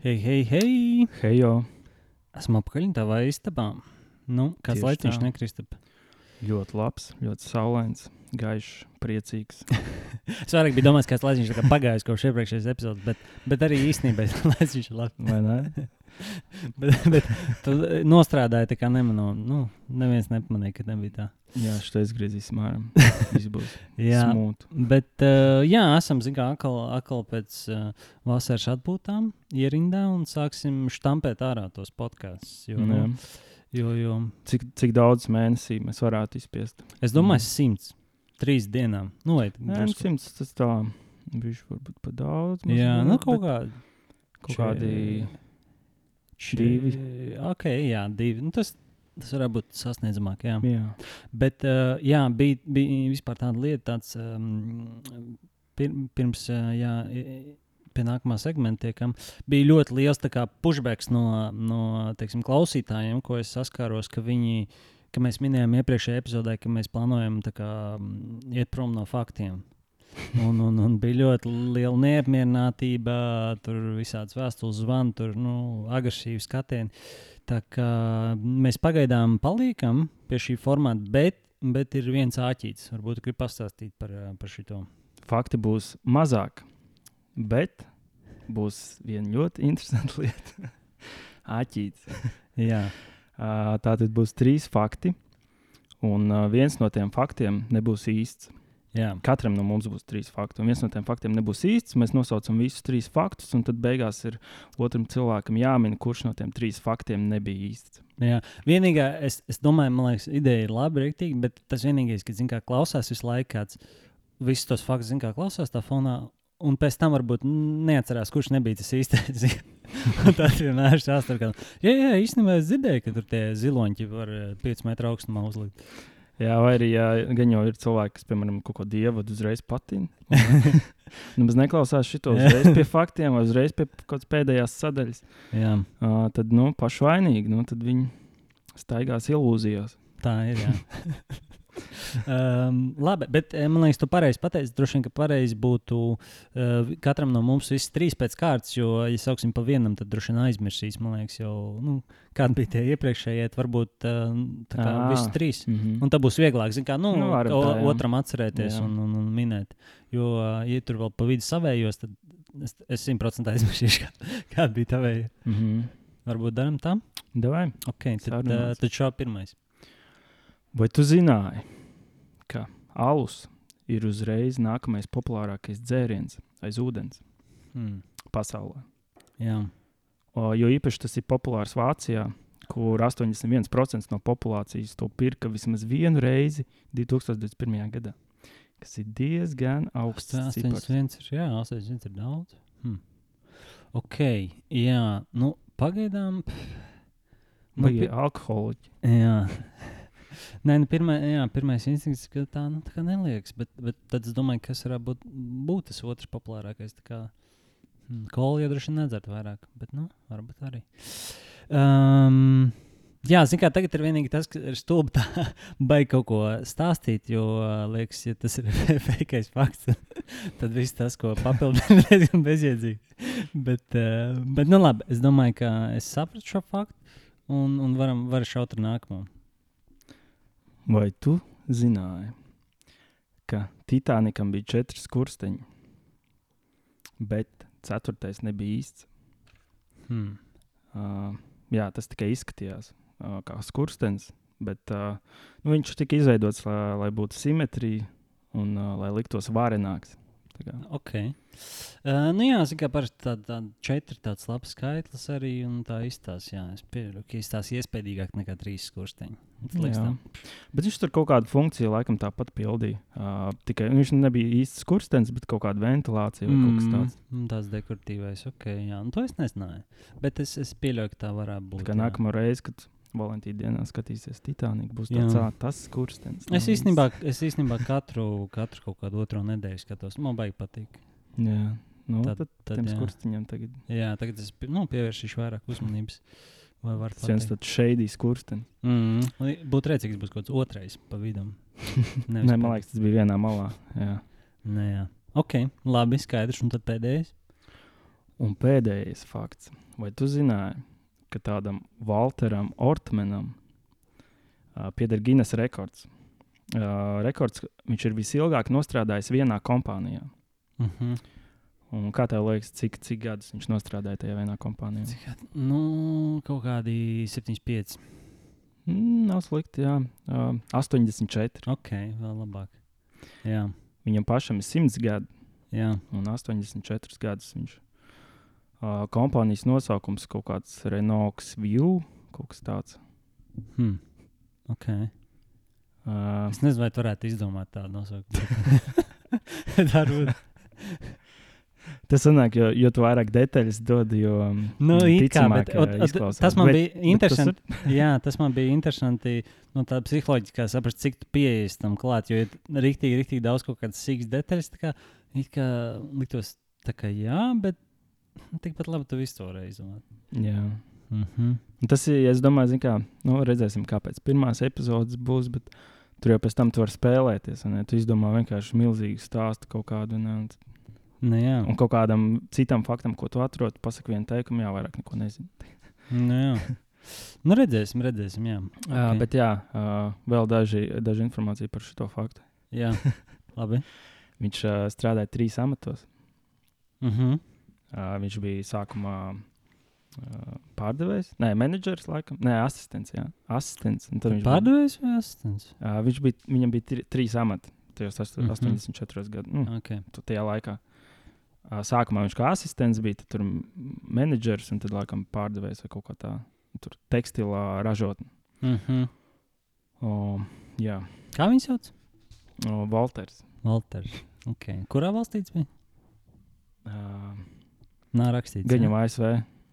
Hei, hei, hei! Hejo, Esmu apakaļ tavā istabā. Nu, kāds Tieši laiciņš tā. nekristap. ļoti labs, ļoti saulains, gaišs, priecīgs. Es vairāk biju domājis, kāds laiciņš tā kā pagājis kopš iepriekšējās epizodes, bet, bet arī īstenībā laiciņš ir labs. Vai ne? Bet, bet tu nostrādāji tā kā nemano. Nu, neviens nepamanīja, ka nebija tā. Jā, šeit izgriezīsim ārā. Viss būs Jā, smūti. bet uh, jā, esam zinām, atkal, atkal pēc uh, vasaras atpūtām ierindā un sāksim štampēt ārā tos podkāstus. Jo, Jā. nu, jo, jo Cik, cik daudz mēnesī mēs varētu izspiest? es domāju, simts. Trīs dienām. Nu, vai Jā, simts tas tā. Viņš varbūt par daudz. Jā, mazliet, nu bet kaut kādi. kaut kādi Če- divi. Ok, jā, divi. Nu, tas, tas varētu būt sasniedzamāk. Jā. Jā. Bet uh, jā, bija, bija vispār tāda lieta, tāds, um, pir, pirms uh, jā, pie nākamā segmenta tiekam, bija ļoti liels kā, pushbacks no, no teiksim, klausītājiem, ko es saskāros, ka viņi. Ka mēs minējām iepriekšējā epizodē, ka mēs plānojam kā, mm, iet prom no faktiem. Un, un, un bija ļoti liela neapmierinātība, tur visādas vēstules zvani, tur nu, agresīvi skatieni. Tā kā mēs pagaidām paliekam pie šī formāta, bet, bet ir viens āķītis. Varbūt gribat pastāstīt par, ā, par šo. Fakti būs mazāk, bet būs viena ļoti interesanta lieta. Āķīts. Jā, Tā tad būs trīs fakti, un viens no tiem faktiem nebūs īsts. Jā. Katram no mums būs trīs fakti, un viens no tiem faktiem nebūs īsts. Mēs nosaucam visus trīs faktus, un tad beigās ir otram cilvēkam jāmin, kurš no tiem trīs faktiem nebija īsts. jā. Vienīgā, es, es domāju, man liekas, ideja ir labi, rīktīgi, bet tas vienīgais, ka, zin, kā klausās visu laiku, kāds visus tos faktus, kā klausās tā fonā. Un pēc tam varbūt neatcerās, kurš nebija tas īstais. Tas vienmēr ir stāsts. ka, Jā, jā, īstenībā es dzirdēju, ka tur tie ziloņi var 5 metru augstumā uzlikt. Jā, vai arī jā, gan jau ir cilvēki, kas, piemēram, kaut ko dievu uzreiz patina. nu, bez neklausās šito uzreiz pie faktiem, vai uzreiz pie kaut kādas pēdējās sadaļas. Jā, Uh, tad, nu, pašvainīgi, nu, tad viņi staigās ilūzijās. tā ir. Um, labi, bet eh, man liekas, tu pareizi pateici. Droši vien, ka pareizi būtu uh, katram no mums visas trīs pēc kārtas, jo, ja sauksim pa vienam, tad droši vien aizmirsīs. Man liekas, jau nu, kādi bija tie iepriekšējie, tad varbūt uh, tā kā Ā. visas trīs. Mm -hmm. Un tā būs vieglāk, zin, kā, nu, Nu, tā, jā. otram atcerēties Jā. un, un, un minēt. Jo, uh, ja tur vēl pa vidu savējos, tad es, es simtprocentīgi aizmirsīšu, kā, kāda bija tavēja. Mm -hmm. Varbūt darām tā? Davai. Ok, tad, uh, Sarunāts. tad šā pirmais. Vai tu zināji, ka alus ir uzreiz nākamais populārākais dzēriens aiz ūdens Hmm. pasaulē? Jā. O, jo īpaši tas ir populārs Vācijā, kur 81% no populācijas to pirka vismaz vienu reizi 2021. gadā. Kas ir diezgan augsts. cipars. 81 ir, jā, 81 ir daudz. Hmm. Ok, jā, nu, pagaidām. pff, Nu, Vai pi- alkoholiķi? jā. Nē, nu, pirmā, jā, pirmais instinkts, ka tā, nu, tā neliekas, bet, bet tad es domāju, kas varētu būt, būt tas otrs populārākais. Hmm, Kolu jau droši vien nedzert vairāk, bet, nu, varbūt arī. Um, jā, zinu, kā tagad ir vienīgi tas, ka ir stulbi tā, baigi kaut ko stāstīt, jo, ā, liekas, ja tas ir fejkais fakts, tad viss tas, ko papildina, ir diezgan bezjēdzīgi. Bet, uh, bet, nu, labi, es domāju, ka es sapratu šo faktu un, un varam, varam šaut ar nākamo. Vai tu zināji, ka Titanikam bija četri skursteņi, bet ceturtais nebija īsts? Hmm. Uh, jā, tas tikai izskatījās uh, kā skurstenis, bet uh, nu, viņš tika izveidots, lai, lai būtu simetrija un uh, lai liktos varenāks. Tā kā, Ok. Uh, nu jā, zinu, kā parasti tāda tā četri tāds labs skaitlis arī, un tā izstāsta, jā, es pieļauju, ka izstāsta iespējīgāk nekā trīs skursteņi. Bet viņš tur kaut kādu funkciju laikam tāpat pildīja. Uh, tikai viņš nebija īsts skurstenis, bet kaut kāda ventilācija vai kaut kas tāds. Mm, tāds dekoratīvais, ok, jā, nu to es nezināju. Bet es, es pieļauju, ka tā varētu būt. Tā kā nākamā reize, kad Valentīna dienā skatīsies Titaniku, būs tāds "Ā, tas skurstenis. Es īstenībā, es īstenībā katru, katru kaut kādu otro nedēļu skatos. Man baigi patīk. Jā, nu, Tad- tad, tad skursteņiem tagad Jā, tagad es nu, pievērsīšu vairāk uzmanības. Vai var tas viens tāds šeidīs skurstenis. Mm, li- būtu redzējis, būs kaut kāds otrais pa vidam. Nē, man liekas, tas bija vienā malā. Jā. Nē, jā. Ok, labi, skaidrs. Un tad pēdējais. Un pēdējais fakts. Vai tu zināji, ka tādam Walteram Ortmanam uh, pieder Guinness rekords? Uh, rekords viņš ir visilgāk nostrādājis vienā kompānijā. Uh -huh. Un kā tev liekas, cik, cik gadus viņš nostrādāja tajā vienā kompānijā? Cik? Nu, kaut kādi 75. Mm, nav slikti, jā. Uh, 84. Ok, vēl labāk. Jā, Viņam pašam ir 100 gadi, jā. un 84 gadus viņš. Uh, kompānijas nosaukums kaut kāds Renault View, kaut kas tāds. Hm. Ok. Uh, Es nezinu, vai tu varētu izdomāt tādu nosaukumu. Tā ir. tas sanāk, jo, jo tu vairāk detaļas dod, jo um, Nu, it kā, bet, ticamāk, ot, izklausās. tas man Bet- bija bet tas interesanti. ir- Jā, tas man bija interesanti. Nu, tā psiholoģiski saprast, cik tu pieejies tam klāt. Jo ir rīktīgi, rīktīgi daudz kaut kādas sīkas detaļas. Tā kā, it kā liktos, tā kā jā, bet tikpat labi tu visu to varēji izdomāt. Jā. Mm -hmm. Tas ir, es domāju, kā, nu, redzēsim, kāpēc pirmās epizodes būs, bet tur jau pēc tam tu vari spēlēties. un, ne? Tu izdomā vienkārši milzīgu stāstu kaut kādu, un, un, Nu, jā, un kaut kādam citam faktam, ko tu atrod, pasaki vienu teikumu, jā, vairāk neko nezinu. nu, jā. nu, redzēsim, redzēsim. Jā, Okay. Ok. Uh, bet jā, uh, vēl daži, daži informācija par šo faktu. jā. labi. Viņš uh, strādāja trīs amatos. Mm -hmm. Uh, viņš bija sākumā uh, pārdevējs, nē, menedžers, laikam, nē, asistents. Jā, asistents Pārdevējs vai asistents? Uh, viņš bija, viņam bija tri, trīs amati tajos ast- Mhm. 84 gados. Nu, Okay. tajā laikā. Uh, sākumā viņš kā asistents bija, tad tur menedžers un tad laikam pārdevējs vai kaut kā tā. Tur tekstilā ražotne. Mm -hmm. O, jā, Kā viņu sauc? o, Walters. Walters. Okay. Kurā valstī tas bija? Uh, Nav rakstīts. Jau ASV.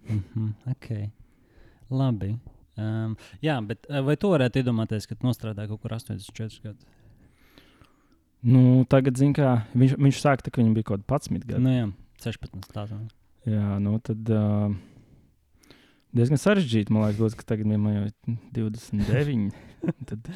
Mm -hmm. okay. Labi. Um, jā, bet uh, vai tu varētu iedomāties, ka tu nostrādāji kaut kur 84 gadus? Nu, tagad, zin kā, viņš, viņš sāka, tā, ka viņam bija kaut kāda 11 gadi. Nu, jā, 16. tādā. Jā, nu tad uh, diezgan sarežģīti. Man liekas, būs, ka tagad viņam jau ir 29. tad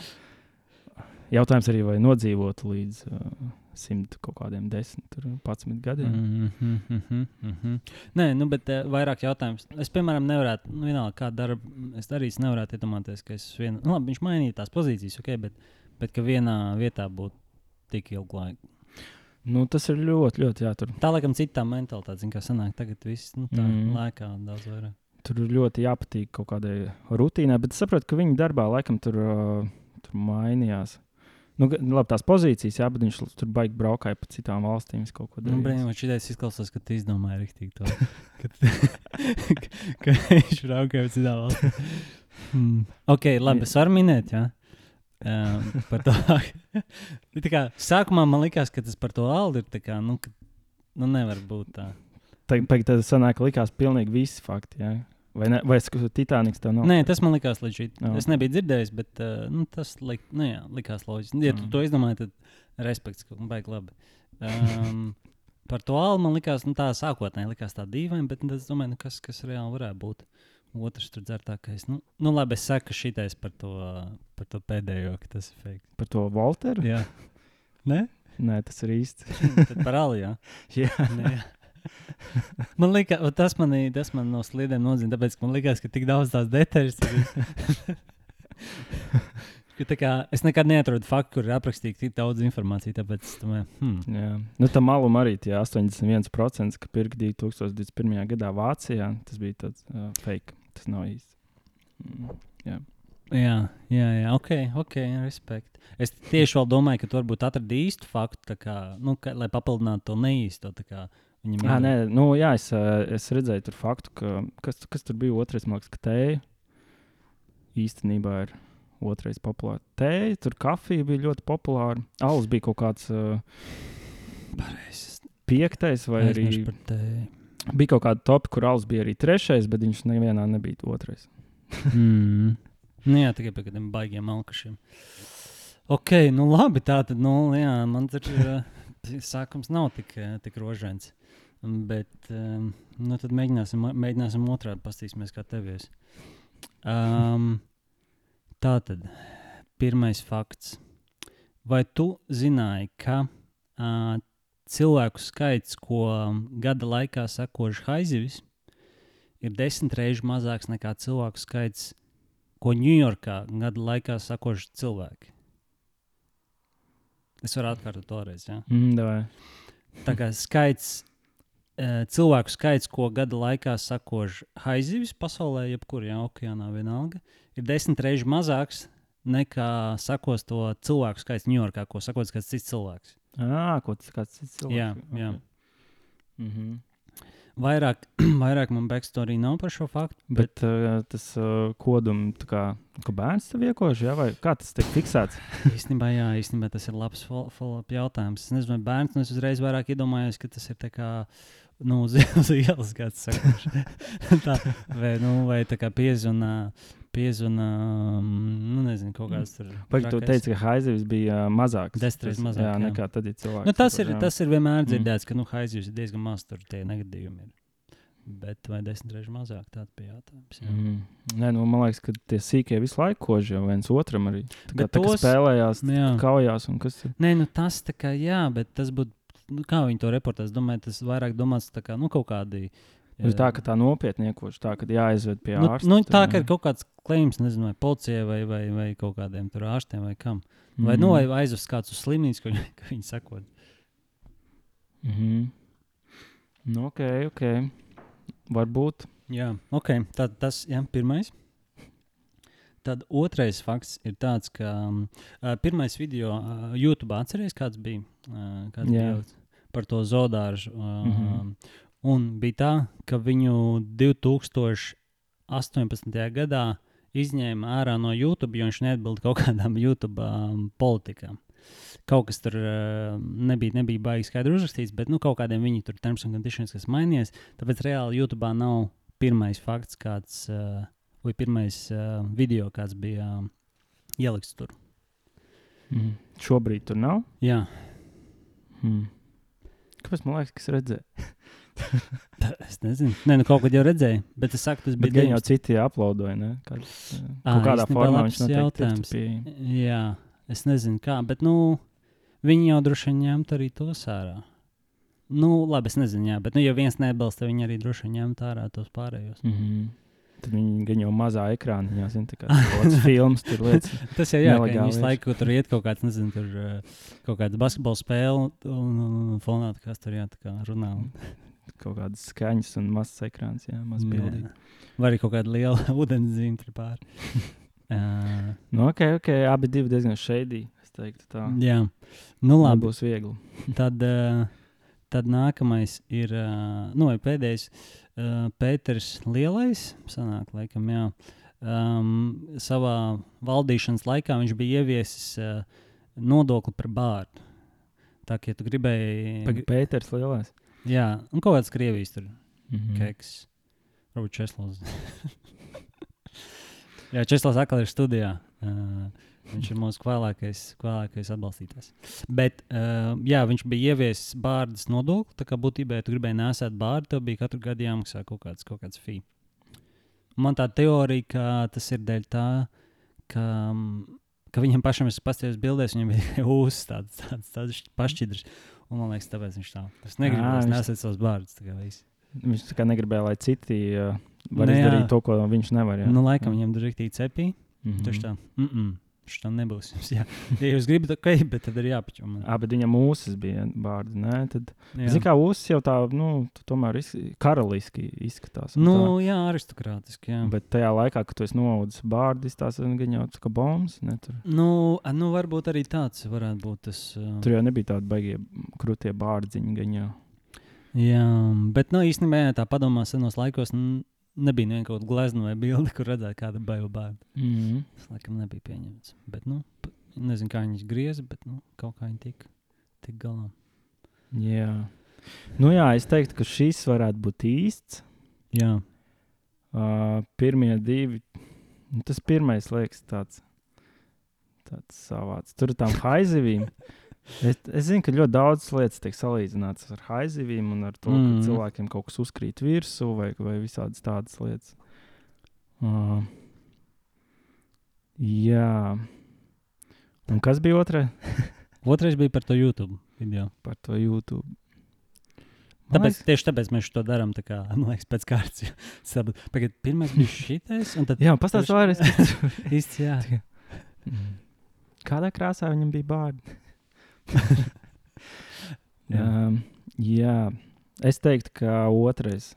jautājums arī, vai nodzīvot līdz uh, 100 kaut kādiem 10, tur 11 gadiem. Mm -hmm, mm -hmm, mm -hmm. Nē, nu, bet uh, vairāk jautājums. Es, piemēram, nevarētu, nu, vienalga, kādu darbu es darīšu, nevarētu iedomāties, ka es vienu, nu, labi, viņš mainīja tās pozīcijas, ok, bet, bet ka vienā vietā būtu tik ilgu laiku. Nu, tas ir ļoti, ļoti jātur. Tā, laikam, citā mentalitāte, zin, kā sanāk, tagad viss, nu, tā Mm. lēkā daudz vairāk. Tur ir ļoti jāpatīk kaut kādai rutīnai, bet es saprotu, ka viņa darbā laikam tur, uh, tur mainījās. Nu, ga- labi, tās pozīcijas, jā, bet viņš tur baigi braukāja pa citām valstīm. Nu, darīja. brīnum, šitais izklausās, ka tu izdomāji rīktīgi to. ka, ka viņš braukāja uz citām valstīm. Hmm. Ok, labi, es varu minēt, jā. Um, par to. tā kā, sākumā man likās, ka tas par to aldu ir tā kā, nu, ka, nu nevar būt tā. Tagad, tagad tas sanāk, likās pilnīgi visi fakti. Jā. Vai, ne, vai Titaniks tev nav? Nē, tas man likās šim. Jā. Es nebiju dzirdējis, bet uh, nu, tas lik, nu, jā, likās loģiski. Ja tu Mm. to izdomāji, tad respekts, ka baigi labi. Um, par to albu man likās, nu, tā sākotnēji likās tā dīvaini, bet nu, es domāju, nu, kas, kas reāli varētu būt. Otrs tur dzertākais. Nu, nu labi, es saku šitais par to, par to pēdējo, ka tas ir fake. Par to Walteru? Jā. Nē? Nē, tas ir īsti. Tad par alu, jā. Jā. Nē, jā. Man liekas, tas man, tas man no sliedēm nozīmē, tāpēc, man liekas, ka tik daudz tās detaļas. Ka kā, es nekad neatradu faktu, kur ir aprakstīta tik daudz informācijas. Tāpēc, domāju, hmm. Jā. Nu, tam malum arī tie 81%, ka pirka 2021. gadā Vācijā. Tas bija tāds uh, fake. Tas nav īsti. Mm. Jā. jā, jā, jā, ok, ok, respekt. Es tieši vēl domāju, ka tu varbūt atradi īstu faktu, kā, nu, ka, lai papildinātu to neīsto. kā Viņam Ah, ir- nē, nu, jā es, es redzēju tur faktu, ka kas, kas tur bija otrais, liekas, ka tēja īstenībā ir otrais populārs. Tēja, tur kafija bija ļoti populāra. Alus bija kaut kāds uh, Pareizi. piektais vai arī par tēju. bija kaut kāda topa, kur alus bija arī trešais, bet viņš nevienā nebija otrais. mm. Nu, jā, tikai par kādiem baigiem alkašiem. Ok, nu labi, tā tad, nu, jā, man tur uh, sākums nav tik, uh, tik rožains. Bet, um, nu, tad mēģināsim, mēģināsim otrādi pastīsimies, kā tev ies. Um, tā tad, pirmais fakts. Vai tu zināji, ka uh, cilvēku skaits, ko gada laikā sakož haizivis, ir desmit reizes mazāks nekā cilvēku skaits, ko Ņujorkā gada laikā sakož cilvēki. Es varu atkārtot to reizi. Ja? Mm, davai. Tā kā skaits, cilvēku skaits, ko gada laikā sakož haizivis pasaulē, jebkurā ja, okeānā vienalga, ir desmit reizes mazāks nekā sakos to cilvēku skaits Ņujorkā, ko sakos kāds cits cilvēks. Ah, ko tas kāds cits cilvēks. Jā, jā. Mm -hmm. Vairāk, vairāk man backstory nav par šo faktu. Bet uh, tas uh, kodums, kā, ka bērns tev iekož, jā, vai kā tas tiek fiksēts? īstenībā, jā, īstenībā tas ir labs follow-up jautājums. Es nezinu, vai bērns, nu es uzreiz vairāk iedomājos, ka tas ir tā kā. Nu, uz, uz ielas kāds saka, tā, vai, nu, vai tā kā piezvanā, piezvanā, nu, nezinu, kaut kāds tur. Vai tu teici, ka haizivs bija mazāks? Desmit reizes mazāk, Jā, jā. nekā tad ir cilvēks. Nu, tas, ir, tas ir vienmēr Mm. dzirdēts, ka nu, haizivs ir diezgan maz, tur tie negadījumi ir. Bet vai desmit reizes mazāk, tāds bija jautājums. Jā. Mm. Nē, nu, man liekas, ka tie sīkie visu laiku kož jau viens otram arī. Tā kā, Bet tā, kā tos- spēlējās, jā. kaujās un kas. Nē, nu tas tā kā jā, bet tas būtu. Nu, kā viņi to reportē? Es domāju, tas vairāk domāts tā kā nu, kaut kādi. Ir tā, ka tā nopietni iekož, tā, ka jāaizved pie nu, ārsta. nu, tā jā. ir kaut kāds klējums, nezinu, vai policijai vai, vai, vai kaut kādiem tur ārstiem vai kam. Vai, Mhm. nu, vai aizvest kāds uz slimnīcu, viņi, ko viņi sakot. Mhm. Nu, ok, ok. Varbūt. Jā, ok. Tad tas ir pirmais. Tad otrais fakts ir tāds, ka um, pirmais video uh, YouTube atceries, kāds bija, uh, kāds Jā. bija par to zodāžu. Uh, mm. -hmm. Un bija tā, ka viņu 2018. gadā izņēma ārā no YouTube, jo viņš neatbild kaut kādām YouTube um, politikām. Kaut kas tur uh, nebija, nebija baigi skaidri uzrakstīts, bet nu, kaut kādiem viņi tur terms un conditions, kas mainījies. Tāpēc reāli YouTube nav pirmais fakts, kāds, uh, vai pirmais uh, video, kāds bija uh, ielikts tur. Mm. Šobrīd tur nav. Jā, Mm. Kāpēc man liekas, ka es redzēju? tā, es nezinu. Nē, nu kaut kad jau redzēju, bet es saku, tas bija gan jau 19. citi? Kāds, Ā, kaut kādā formā viņš jautājums. pieejams. Jā, es nezinu, kā, bet nu, viņi jau droši vien ņemt arī tos ārā. Nu, labi, es nezinu, jā, bet, nu, ja viens nebalsta, viņi arī droši vien ņemt ārā tos pārējos. Mm -hmm. Tad viņi gan jau mazā ekrānā, jau zina, kā kāds filmas tur lietas. Tas jau jā, ka visu laiku tur iet kaut kāds, nezinu, tur uh, kaut kāda basketbola spēle, un, un, fonā kas tur jā, tā kā runā. Un, Kaut kādas skaņas un mazs ekrāns, jā, maz bildīgi. jā. Vai arī kaut kāda liela ūdens zīme tur pāri. uh, Nu, ok, ok, abi divi diezgan šeidī. Es teiktu, tā. jā, nu labi. Būs viegli. Tad, uh, tad nākamais ir uh, nu, vai pēdējais uh, Pēters Lielais. Sanāk, laikam, jā. Um, savā valdīšanas laikā viņš bija ieviesis uh, nodokli par bārdu. Tā kā ja tu gribēji. Pag- Pēters lielais. Jā, un kaut kāds krievijas tur Mm -hmm. keks. Varbūt Česlavs. jā, Česlavs atkal ir studijā. Uh, viņš ir mūsu kvēlākais, kvēlākais atbalstītājs. Bet, uh, jā, viņš bija ieviesis bārdas nodokli. Tā kā būtībā, ja tu gribēji nesēt bārdu, tev bija katru gadu jāmaksā kaut kāds, kaut kāds fee. Man tā teorija, ka tas ir dēļ tā, ka, mm, ka viņam pašam ir pasties bildēs, viņam bija uzs tāds, tāds, tāds pašķidrs. Un man liekas, tāpēc viņš tā. Es negribu, lai viņš- nesēt savus bārdus. Viņš tā kā negribēja, lai citi uh, var Nu, jā. izdarīt to, ko viņš nevar. Jā. Nu, laikam viņam tur ir rīktīgi cepī. mm -hmm. Tieši tā. Mm -mm. Šis tam nebūs. Jā, ja jūs gribat, ok, bet tad ir jāpaču. Man. Abi viņam mūzes bija vārdi. Nē, tad, Jā. zini, kā mūzes jau tā, nu, tomēr iz, karaliski izskatās. Nu, tā. jā, aristokrātiski. Jā. Bet tajā laikā, kad tu esi noaudzis bārdu, tas gan jau kā bombas. Ne, tur, Nu, nu, varbūt arī tāds varētu būt tas. Uh, tur jau nebija tādi baigie krūtie bārdziņi. Gan jau. jā, bet, nu, īstenībā, tā padomā senos laikos, nu, nebija neviena kaut kāda glezna vai bilde, kur redzēt kāda baiva bērna. Mm -hmm. Tas, laikam, nebija pieņemts. Bet, nu, nezinu, kā viņas grieza, bet, nu, kaut kā viņi tika tik galā. Jā. Nu, jā, es teiktu, ka šis varētu būt īsts. Jā, Uh, pirmie divi. nu, Tas pirmais liekas tāds, tāds savāds. Tur ir tām haizivīm. Es, es zinu, ka ļoti daudz lietas tiek salīdzinātas ar haizivīm un ar to, mm. Ka cilvēkiem kaut kas uzkrīt virsū vai, vai visādas tādas lietas. Uh, jā. Un kas bija otrais? otrais bija par to YouTube. video. par to YouTube. Man Tāpēc, liekas- tieši tāpēc mēs to darām. Tā kā, man liekas, pēc kārtas. Pirmais bija šitais, un tad Jā, pastāstiet vairāk. īsti jā. Kādā krāsā viņam bija bārdi? Jā. um, jā, es teiktu, ka otrais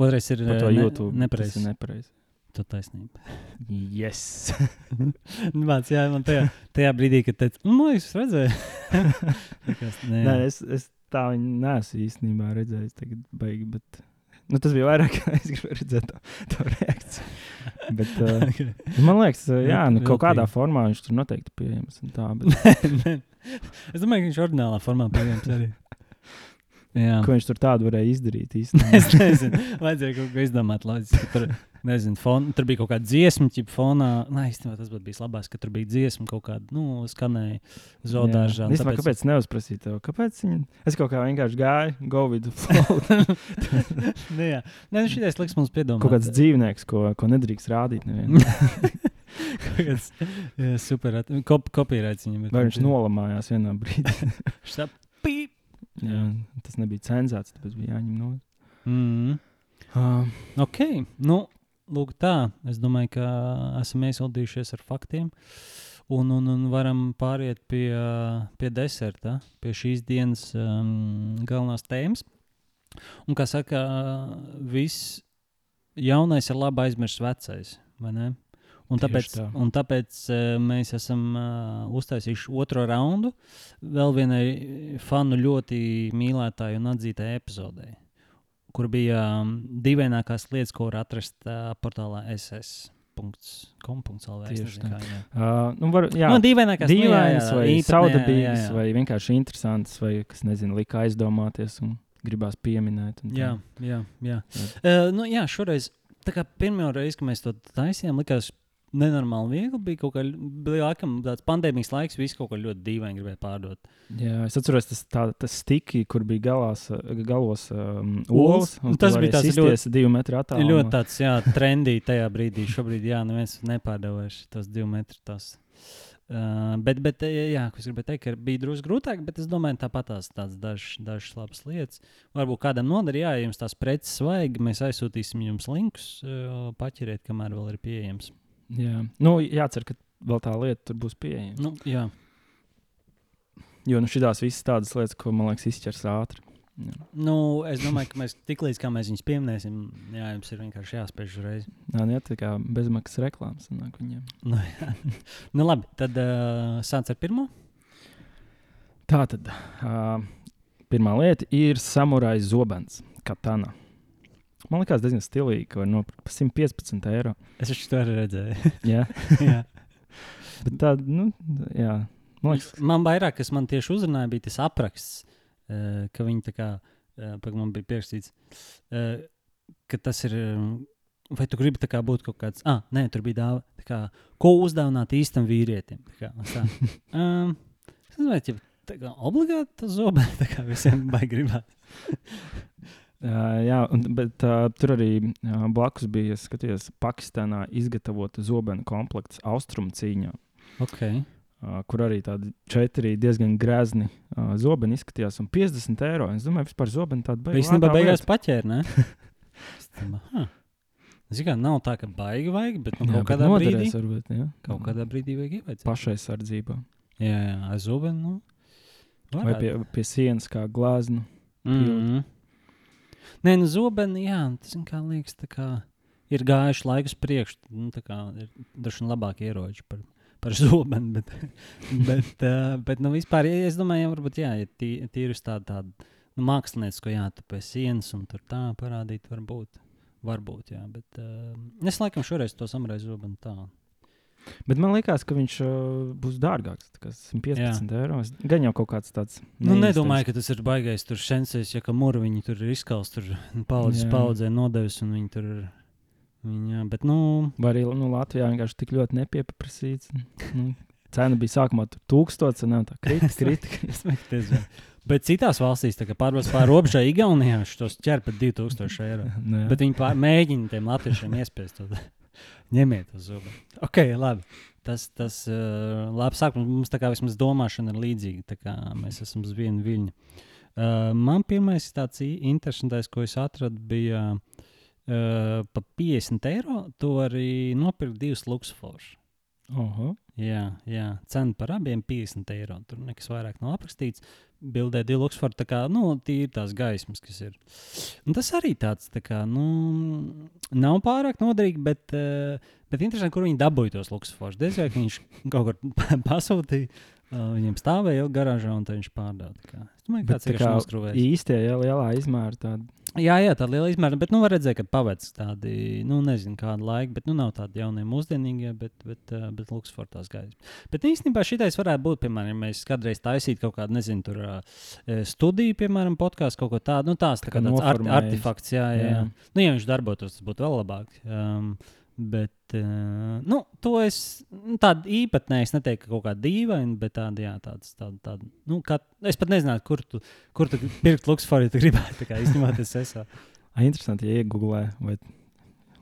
Otrais ir par to eh, ne- YouTube. Nepareizi. ir nepareizi. Tu taisnība. Yes. Vārds, jā, man tajā, tajā brīdī, kad teica, nu, es redzēju. Nekas, nē, Nē, es, es tā viņu neesmu īstenībā redzējis. Tagad, baigi, bet, nu, tas bija vairāk, kā es gribēju redzēt to, to reakciju. Bet, uh, Okay. man liekas, uh, jā, nu, kaut kādā formā viņš tur noteikti pieejams. un Tā, bet, es domāju, ka viņš ordinālā formā pieejams arī. Jā. ko viņš tur tādu varēja izdarīt? Es nezinu, vajadzēja kaut ko izdomāt. Loģiski, tur, nezinu, fon, tur bija kaut kāda dziesma, ķip fonā. Nē, īstenībā tas būtu bijis labāk, ka tur bija dziesma kaut kāda, nu, skanēja zodāžā. Jā. Vispār, kāpēc neuzprasīt tev? Kāpēc viņi? Es kaut kā vienkārši gāju, go with the flow. Nē, jā. Nē, nu šitais liks mums piedomāt. kaut kāds dzīvnieks, ko, ko nedrīkst rādīt. nevienam. Kāds super. Kop, kopīraits viņam ir. Vai viņš nolamājās vienā brīdī? Jā, tas nebija cenzēts, tāpēc bija jāņem no. Mm. Uh, Ok, nu, lūk, tā. Es domāju, ka esam iesildījušies ar faktiem. Un, un, un varam pāriet pie, pie deserta, pie šīs dienas um, galvenās tēmas. Un, kā saka, viss jaunais ir labi aizmirsts vecais. Un tāpēc, tā. un tāpēc uh, mēs esam uh, uztaisījuši otro raundu vēl vienai fanu ļoti mīlētāju un atzītai epizodei kur bija um, dīvainākās lietas, ko var atrast uh, portālā ss.com.lv. Tieši tā. Kā, uh, nu, var, jā, Nu, dīvainākās dīvainas, vai saudabīgas, vai vienkārši interesantas, vai kas nezinu, lika aizdomāties un gribās pieminēt. un tā. Jā, jā, jā. Jā. Uh, nu, jā, šoreiz, tā kā pirmo reizi, kad mēs to taisījām, likās nenormāli viegli. Bija kaut kā, bija laikam tāds pandēmijas laiks, viss kaut ko ļoti dīvaini gribēja pārdot. Jā, es atceros, tas, tā, tas stiki, kur bija galās, galos um, Olas. Tas bija tāds ļoti- divu metru Tā attālumā. ļoti tāds, jā, trendīgi tajā brīdī. Šobrīd, jā, neviens nepārdevās tos divu metru. Tos. Uh, bet, bet, jā, jā, ko es gribēju teikt, ka bija drusku grūtāk, bet es domāju, tāpat tās dažas, dažas labas lietas. Varbūt kādam noder, jā, ja jums tās preces vajag, mēs aizsūtīsim jums linkus, uh, paķeriet, kamēr vēl ir pieejams. Jā, nu, jācer, ka vēl tā lieta tur būs pieejama. Nu, jā, Jo nu, šīs visas tādas lietas, ko man liekas, izķers ātri. Jā. nu, es domāju, ka mēs tiklīdz mēs viņus pieminēsim, jā, jums ir vienkārši jāspēj uzreiz. Nu, jā, tā kā bezmaksas reklāmas sanāk viņiem. Nu, jā. nu, labi, tad uh, sāc ar pirmo. Tā tad uh, pirmā lieta ir samurai zobens, katana. Man liekas, diezgan stilīgi, ka var nopirkt par 115 eiro. Es viņš to redzēju. Jā, jā. bet tā, nu, jā. Man liekas, Man vairāk, kas man tieši uzrunāja, bija tas apraksts, uh, ka viņi tā kā, uh, pag man bija pierakstīts, uh, ka tas ir, vai tu gribi kā būt kaut kāds, ah, nē, tur bija dāva, tā kā, ko uzdāvināt īstam vīrietim. Tā kā, tā. um, es nezinu, vai tā kā obligāti tas zobē, tā kā visiem baigi gribēt. Uh, jā, un, bet uh, tur arī uh, blakus bija, es skatījos, Pakistānā izgatavota zobenu komplekts austrumu cīņā. Ok. Uh, kur arī tādi četri diezgan grezni uh, zobeni izskatījās, un 50 eiro. Es domāju, vispār zobeni tāda Vai īstenībā beigās paķēra, kā nav tā, ka baigi vajag, bet nu, kaut kādā brīdī. Varbūt, jā. Kaut kādā brīdī vajag ievērst. pašaizsardzībā. Jā, jā, aiz zobenu. Nu, Vai pie, pie sienas kā glāznu. Mm -hmm. Nē, nu, zobeni, jā, tas kā liekas, kā ir gājuši laikus priekš. Nu, tā kā ir droši vien labāk ieroči par, par zobenu. Bet, bet, uh, bet nu, vispār, ja, es domāju, ja varbūt, jā, ja tī, tīri uz tādu, tādu nu, māksliniecku, jā, tu pie sienas un tur tā parādīt, varbūt. Varbūt, jā, bet uh, es laikam šoreiz to samarēju zobenu tā. Bet man liekas, ka viņš uh, būs dārgāks. tā kā 115 Jā. eiro. Gan jau kaut kāds tāds. Nu, nedomāju, ka tas ir baisais. Tur šensēs, ja kā mūri viņi tur ir izkalts, tur paudzes paudzē nodevis un viņi tur jā, bet, nu, Vai arī nu, Latvijā vienkārši tik ļoti nepieprasīts. Nu, cena bija sākumā tur tūkstots, un tā krita, krita. Domāju, Bet citās valstīs, kā pārvāc pāri robežai, Igaunijā, šos ķer pat 2000 eiro. Nē. Bet viņi pār, mēģina tiem latviešiem iespiest. Ņemiet uz zubu. Ok, labi. Tas, tas uh, labi sākums mums tā kā vismaz domāšana ir līdzīga. Mēs esam uz vienu viļņu. Uh, man pirmais tāds i- interesantais, ko es atradu, bija uh, par 50 eiro. Tu arī nopirkt divus luksusforus. Oho. Jā, jā, cena par abiem 50 eiro. Tur nekas vairāk nav aprakstīts. Bildē Dilūks var tā kā, nu, tīri tās gaismas, kas ir. Un tas arī tāds, tā kā, nu, nav pārāk noderīgi, bet, uh, bet interesanti, kur viņi dabūja tos luksusforus. Diez vai ka viņš kaut kur pasūtīja. Uh, viņam stāvēja jau garāžā, un viņš pārdeva. Es domāju, ka tāds tā ir kā noskrūvējis. īstie, ja lielā izmēra tāda. Jā, jā, tāda liela izmēra, bet, nu, var redzēt, ka paveic tādi, nu, nezinu, kādu laiku, bet, nu, nav tādi jaunie mūsdienīgie, bet, bet, uh, bet luksusfortās gaisa. Bet īstenībā šitais varētu būt, piemēram, ja mēs kādreiz taisītu kaut kādu, nezinu, tur uh, studiju, piemēram, podkāstu, kaut ko tādu, nu, tās tā kā tāds noformējis. artefakts, jā, jā. jā. Nu, ja viņš darbotos, tas būtu vēl labāk. Um, Bet, uh, nu, to es nu, tādu īpatnēju, es neteiktu, ka kaut kā dīvaini, bet tāda, jā, tāds, tāda, tāda, nu, kā, es pat nezinātu, kur tu, kur tu pirkt luksusforu, ja tu gribētu, tā kā tas esmu. Ah, Interesanti, ja iegūlē vai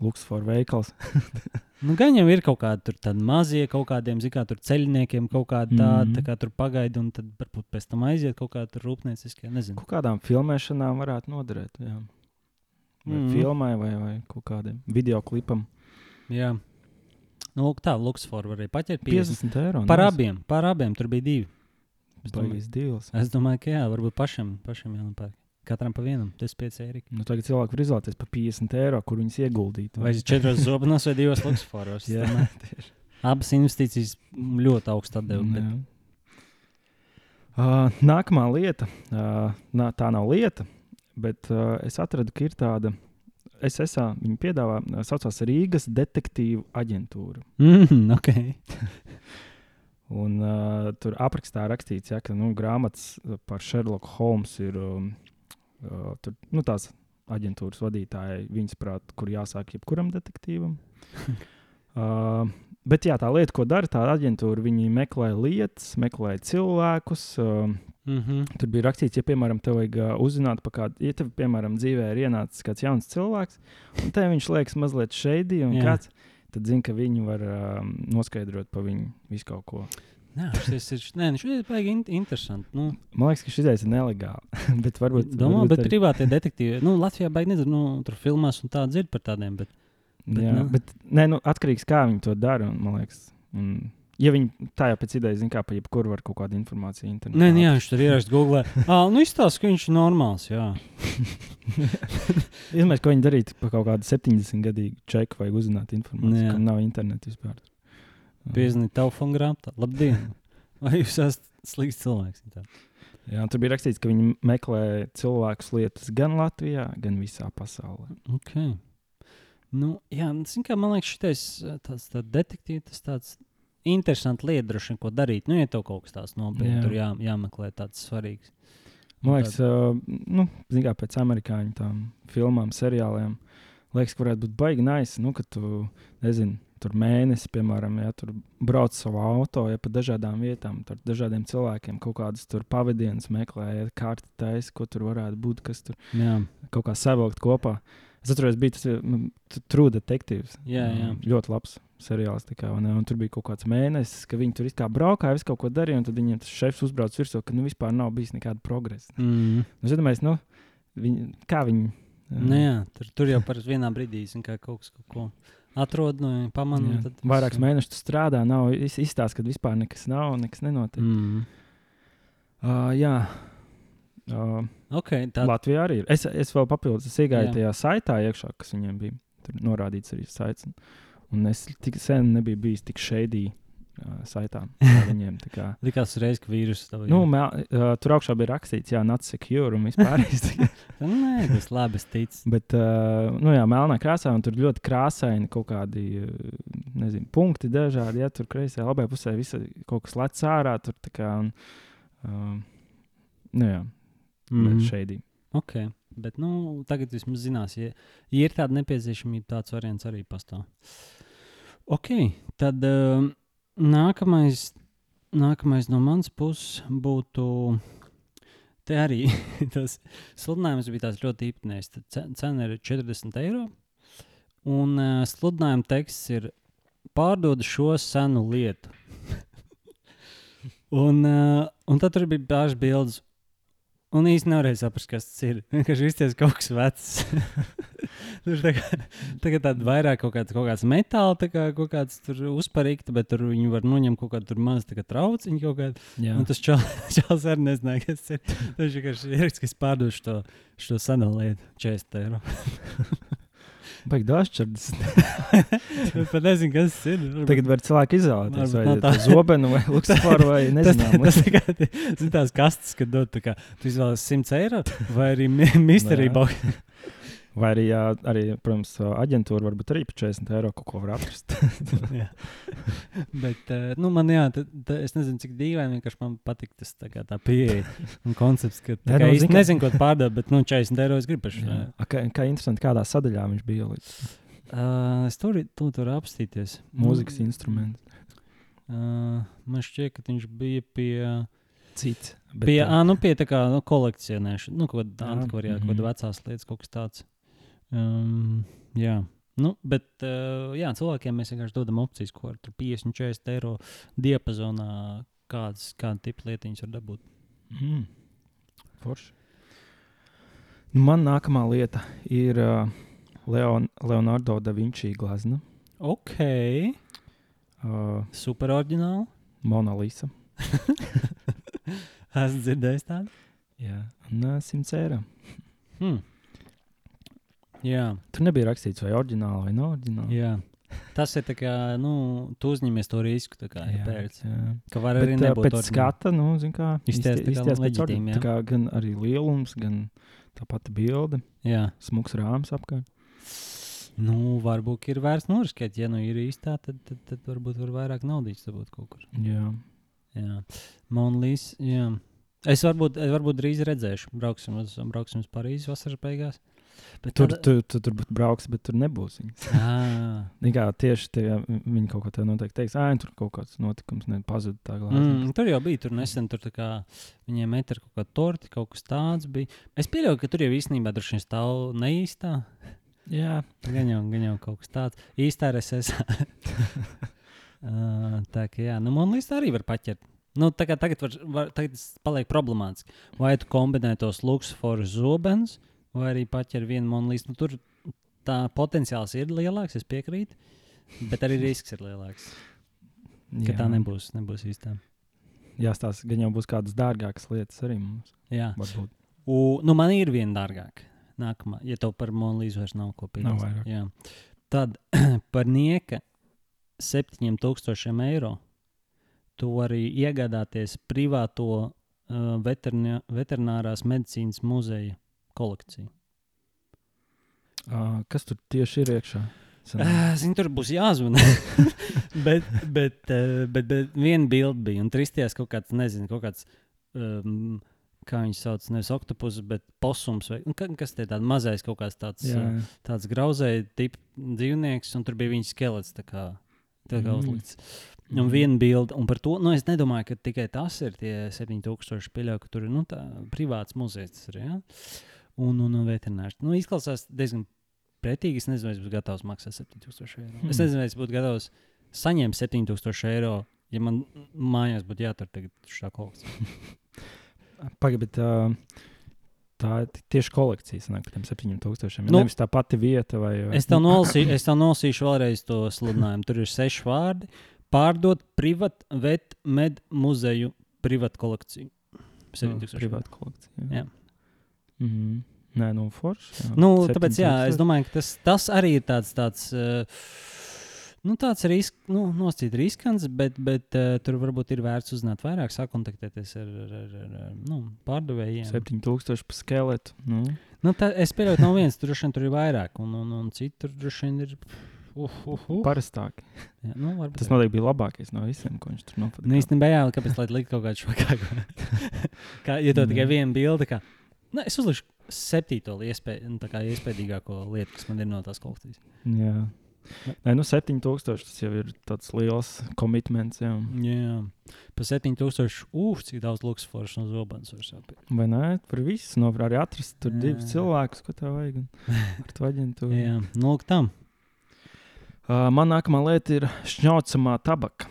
Luksforu veikals. Nu, gan jau ir kaut kādi tur mazie, kaut kādiem, zināmā mērā, ceļniekiem, kaut kāda tāda, Mhm. tā kā tur pagaidi, un tad varbūt pēc tam aiziet kaut kāda tur rūpnieciskie, nezinu. Kaut kādām filmēšanām varētu noderēt. Jā. Vai mm. Mhm. filmai, vai, vai kaut kādam video klipam. Jā. Nu, lūk, tā, Luksforu varēja paķert 50. 50 eiro. Par nice. abiem, par abiem, tur bija divi. Es domāju, Baigais deals. es domāju, ka jā, varbūt pašam, pašam jānopērk. Katram pa vienam, 25 eiro. Nu, tagad cilvēki var izvēlēties par 50 eiro, kur viņus ieguldīt. Vai četros zobenās vai divos Luksforos. Jā, Tomēr Abas investīcijas ļoti augstu atdevu. Bet... Jā. Uh, nākamā lieta, uh, nā, tā nav lieta, bet uh, es atradu, ka ir tāda. SSA viņa piedāvā, saucās Rīgas detektīvu aģentūra. Mm, okay. Un, uh, tur aprakstā rakstīts, ja, ka nu, grāmatas par Sherlock Holmes ir um, uh, tur, nu, tās aģentūras vadītāji, viņas prāt, kur jāsāk jebkuram detektīvam. uh, bet jā, tā lieta, ko dara tā aģentūra, viņi meklē lietas, meklē cilvēkus. Uh, Mm -hmm. tur bija rakstīts, ja, piemēram, tev vajag uh, uzzināt par kādu, ja tev, piemēram, dzīvē ir ienācis kāds jauns cilvēks, un te viņš liekas mazliet šeidī, un Jā. kāds, tad zina, ka viņi var um, noskaidrot par viņu visu kaut ko. Jā, šis ir, nē, nu, šis ir baigi in interesanti. Nu, Man liekas, ka šis ir nelegāli. bet varbūt. Domā, varbūt bet arī- privātie detektīvi, nu, Latvijā baigi nezinu, nu, tur filmās un tā dzird par tādiem, bet, bet, jā, nu. bet nē, nu, atkarīgs kā viņi to dara. Un, man liekas, un, ja viņi tā jau pēc idejas zina, kā pa jebkuru var kaut kādu informāciju internetā. nē, nu, jā, viņš tur ierakst Google. Ah, nu, izstāsta, ka viņš ir normāls, jā. Iedomājieties, ko viņi darītu par kaut kādu 70 gadīgu čeku vai uzzināt informāciju, Jā. kam nav interneta vispār. Piezīmēt telefonu grāmatā. Labdien! Vai jūs esat slikts cilvēks? Tā. Jā, tur bija rakstīts, ka viņi meklē cilvēkus lietas gan Latvijā, gan visā pasaulē. Okay. Nu, jā, nu, kā, man liekas, šis tāds tā detektīvs, tas tāds interesants lieta, droši vien, ko darīt. Nu, ja tev kaut kas tāds nopietns, tur jā, jāmeklē tāds svarīgs. Man liekas, uh, nu, kā pēc amerikāņu tām filmām, seriāliem, liekas, ka varētu būt baigi nice, nu, ka tu, nezini, tur mēnesi, piemēram, ja tur brauc savu auto, ja pa dažādām vietām, tur dažādiem cilvēkiem kaut kādas tur pavadienas meklē, ja kārti taisa, ko tur varētu būt, kas tur Jā, kaut kā savilkt kopā. Es atceros, bija tas mm, t- True Detectives. Jā, jā. Um, Ļoti labs seriāls. Kā, un, un tur bija kaut kāds mēnesis, ka viņi tur braukāja, visu kaut ko darīja, un tad viņiem tas šefs uzbrauc virsū, ka nu, vispār nav bijis nekāda progresa. mm. Nu, Zināmais, nu, viņi, kā viņi. um, nu, jā tur, tur jau par vienā brīdī kā kaut kas kaut ko atrod, nu, pamanīja. jā. Vairākus mēnešus strādā, nav iz- izstāsts, ka vispār nekas nav, nekas nenotiek. Mm. Mm. Uh, jā, uh, Okay, tā, Latvijā arī ir. Es, es vēl papildus, es iegāju Jā. tajā saitā iekšā, kas viņiem bija. Tur norādīts arī saits. un- es tik sen nebiju bijis tik šeidī uh, saitā. kā Viņiem, tā kā, likās uzreiz, ka vīrusu tev ir. nu, mē, uh, tur augšā bija rakstīts, jā, not secure un vispār. Nē, tas labi, es ticu. Bet, uh, nu jā, melnā krāsā, un tur ļoti krāsaini kaut kādi, nezinu, punkti dažādi. Ja tur kreisajā, labajā pusē visa kaut kas lec ārā, tur tā kā, un, uh, nu jā, mm. Mm. šeidī. Okay. Bet nu, tagad vismaz zinās, ja, ja ir tāda nepieciešamība, tāds variants arī pastāv. Ok, tad um, nākamais, nākamais no manas puses būtu. Te arī tas sludinājums bija tāds ļoti īpatnējs. Cena ir 40 eiro. Un uh, sludinājuma teksts ir pārdod šo senu lietu. un, uh, un tad tur bija dažas bildes. Un īstenībā nevarēja saprast, kas tas ir. Vienkārši izties kaut kas vecs. tur tā kā, tagad tāda vairāk kaut kāds, kaut kāds metāls, tā kā kaut kāds tur uzparīgta, bet tur viņi var noņemt kaut kādu mazu trauciņu kaut kādu. Jā. Un tas čels arī nezināja, kas tas ir. Tas vienkārši ir ka es pārdošu to, šo seno lietu 40 eiro. Baigi dažčardas. Es pat nezinu, kas tas ir. Varbūt- Tagad var cilvēki izvēlēties, vai tā tā. zobenu vai luksusforu vai nezinu. tas tā kā tās kastes, kad dod, tā kā, tu izvēlies 100 eiro vai arī mystery Jā. box. Vai arī, jā, arī, protams, aģentūra varbūt arī par 40 eiro kaut ko var atrast. Bet, uh, nu, man, jā, tā, tā, es nezinu, cik dīvaini vienkārši man patīk tas tā, kā tā pieeja un koncepts, ka tā kā nu, īsti zini, ka- nezinu, ko pārdot, bet, nu, 40 eiro es gribu pašu. Kā, kā interesanti, kādā sadaļā viņš bija līdz Uh, es tur, tu tur apstīties. mūzikas Nu, instrumentu. Uh, man šķiet, ka viņš bija pie, Cits. pie, ah, nu, pie tā kā nu, kolekcionēšanas, nu, kaut kāda antikvariāta, kaut mhm. kāda vecās lietas, kaut kas tāds. Um, jā. Nu, bet uh, jā, cilvēkiem mēs vienkārši dodam opcijas, ko ar tur 50, 40 eiro diapazonā, kādas, kāda tipa lietiņas var dabūt. Mm. Forši. Nu, man nākamā lieta ir uh, Leon, Leonardo da Vinci glazna, Ok, uh, super oriģināli. Mona Lisa. Esmu dzirdējis tādu. Jā, un uh, 100 eiro. Hmm. Jā, Tur nebija rakstīts, vai oriģināli vai nav oriģināli. jā. Tas ir tā kā, nu, tu uzņemies to risku, kā jā, pēc. jā. Ka var Bet, arī nebūt pēc skata, nu, zin kā, Izties izties pēc jā. tā kā gan arī lielums, gan tā pati bilde, Jā. smuks rāms apkārt. Nu, varbūt ir vērts noriskēt, ja nu ir īstā, tad, tad, tad varbūt var vairāk naudas dabūt kaut kur. Jā. Jā, Monlīs, jā. Es varbūt, es varbūt drīz redzēšu, brauksim uz, brauksim uz Parīzi vasaras beigās. Bet Tur, tāda- tu, tu tur brauks, bet tur nebūs. viņas. Nē, kā tieši tie, viņi kaut ko tādu noteikti teiks, ah, tur kaut kāds notikums nepazuda tā. Mm, tur jau bija, tur nesen tur kā viņiem met ar kaut kādu torti, kaut kas tāds bija. Es pieļauju, ka tur jau īstenībā droši vien stāv neīstā. Jā, Gan jau, gan jau kaut kas tāds. Īstā RSS. uh, tā kā jā, nu man liekas, tā arī var paķert. Nu, tagad, var, var, tagad tas paliek problemātiski. Vai tu kombinē tos luksusforus zobens, vai arī paķer vienu monētu. Nu, tur tā potenciāls ir lielāks, es piekrītu. Bet arī risks ir lielāks. Ka tā nebūs, nebūs īstā. Jā, tās gan jau būs kādas dārgākas lietas arī mums. Jā. Varbūt. U, nu, man ir viena dārgāka. Nākamā, ja tev par monētu vairs nav ko Nav pieņemt. vairāk. Jā. Tad par nieka 7000 eiro tu vari iegādāties privāto uh, veterinārās medicīnas muzeja kolekciju. Uh, kas tur tieši ir iekšā? Uh, Zinu, tur būs jāzvanā. bet, bet, uh, bet, bet viena bilde bija. Un tristījās kaut kāds, nezinu, kaut kāds. Um, Kā viņi sauc, nevis oktopus, bet posms. Vai, ka- kas tie tāds mazais kaut kāds tāds, Jā, uh, tāds grauzēji tips dzīvnieks, un tur bija viņa skelets. Tā kā, tā kā Mm. uzlikts. Un Mhm. viena bilde, un par to nu, es nedomāju, ka tikai tas ir tie 7000. Pieļauju, ka tur ir nu, privāts muzejs. ja? Un, un, un veterinārs. Nu, izklausās diezgan pretīgi. Es nezinu, vai es būtu gatavs maksāt 7000 eiro. Hmm. Es nezinu, vai es būtu gatavs saņemt 7000 eiro, ja man mājās būtu jātur tagad šā kolekcija. Pagaid, bet uh, tā ir tieši kolekcija, par tiem 7000. Nu, Nu, Nevis tā pati vieta vai. vai- Es tev nolasīšu, es tev nolasīšu vēlreiz to sludinājumu. Tur ir seši vārdi. Pārdot privat vet med muzeju privat kolekciju. Nu, 7000 eiro. privāta kolekcija. Jā. Mm -hmm. Nē, nu, forši. jā. Nu, tāpēc, jā, es 7000. domāju, ka tas, tas arī ir tāds, tāds, uh, nu, tāds risk, nu, nosacīt riskants, bet, bet uh, tur varbūt ir vērts uzzināt vairāk, sakontaktēties ar, ar, ar, ar, nu, pārdevējiem. 7000 par skeletu. Nu. Nu, tā, es pieļauju, ka nav viens, tur droši vien tur ir vairāk, un, un, un citur droši vien ir. Uh, uh, uh. Parastāk. Jā, nu, varbūt Tas noteikti bija labākais no visiem, ko viņš tur Nu, nofotografēja. īstenībā, jā, kāpēc lai likt kaut kādu šokāku? kā, ja to tikai viena bilde, kā, nu, es uzlikšu septīto iespēj, nu, iespējīgāko lietu, kas man ir no tās kolekcijas. Jā. Nē, nu 7000 tas jau ir tāds liels komitments. Jā. Jā, pa 7000. Uf, cik daudz luksusforšas un zobens var sapīt. Vai ne? Par visu no arī atrast tur Jā. divus cilvēkus, ko tev vajag. Ar to aģentūru. Jā, nu, lūk, tam. Uh, man nākamā lieta ir šņaucamā tabaka.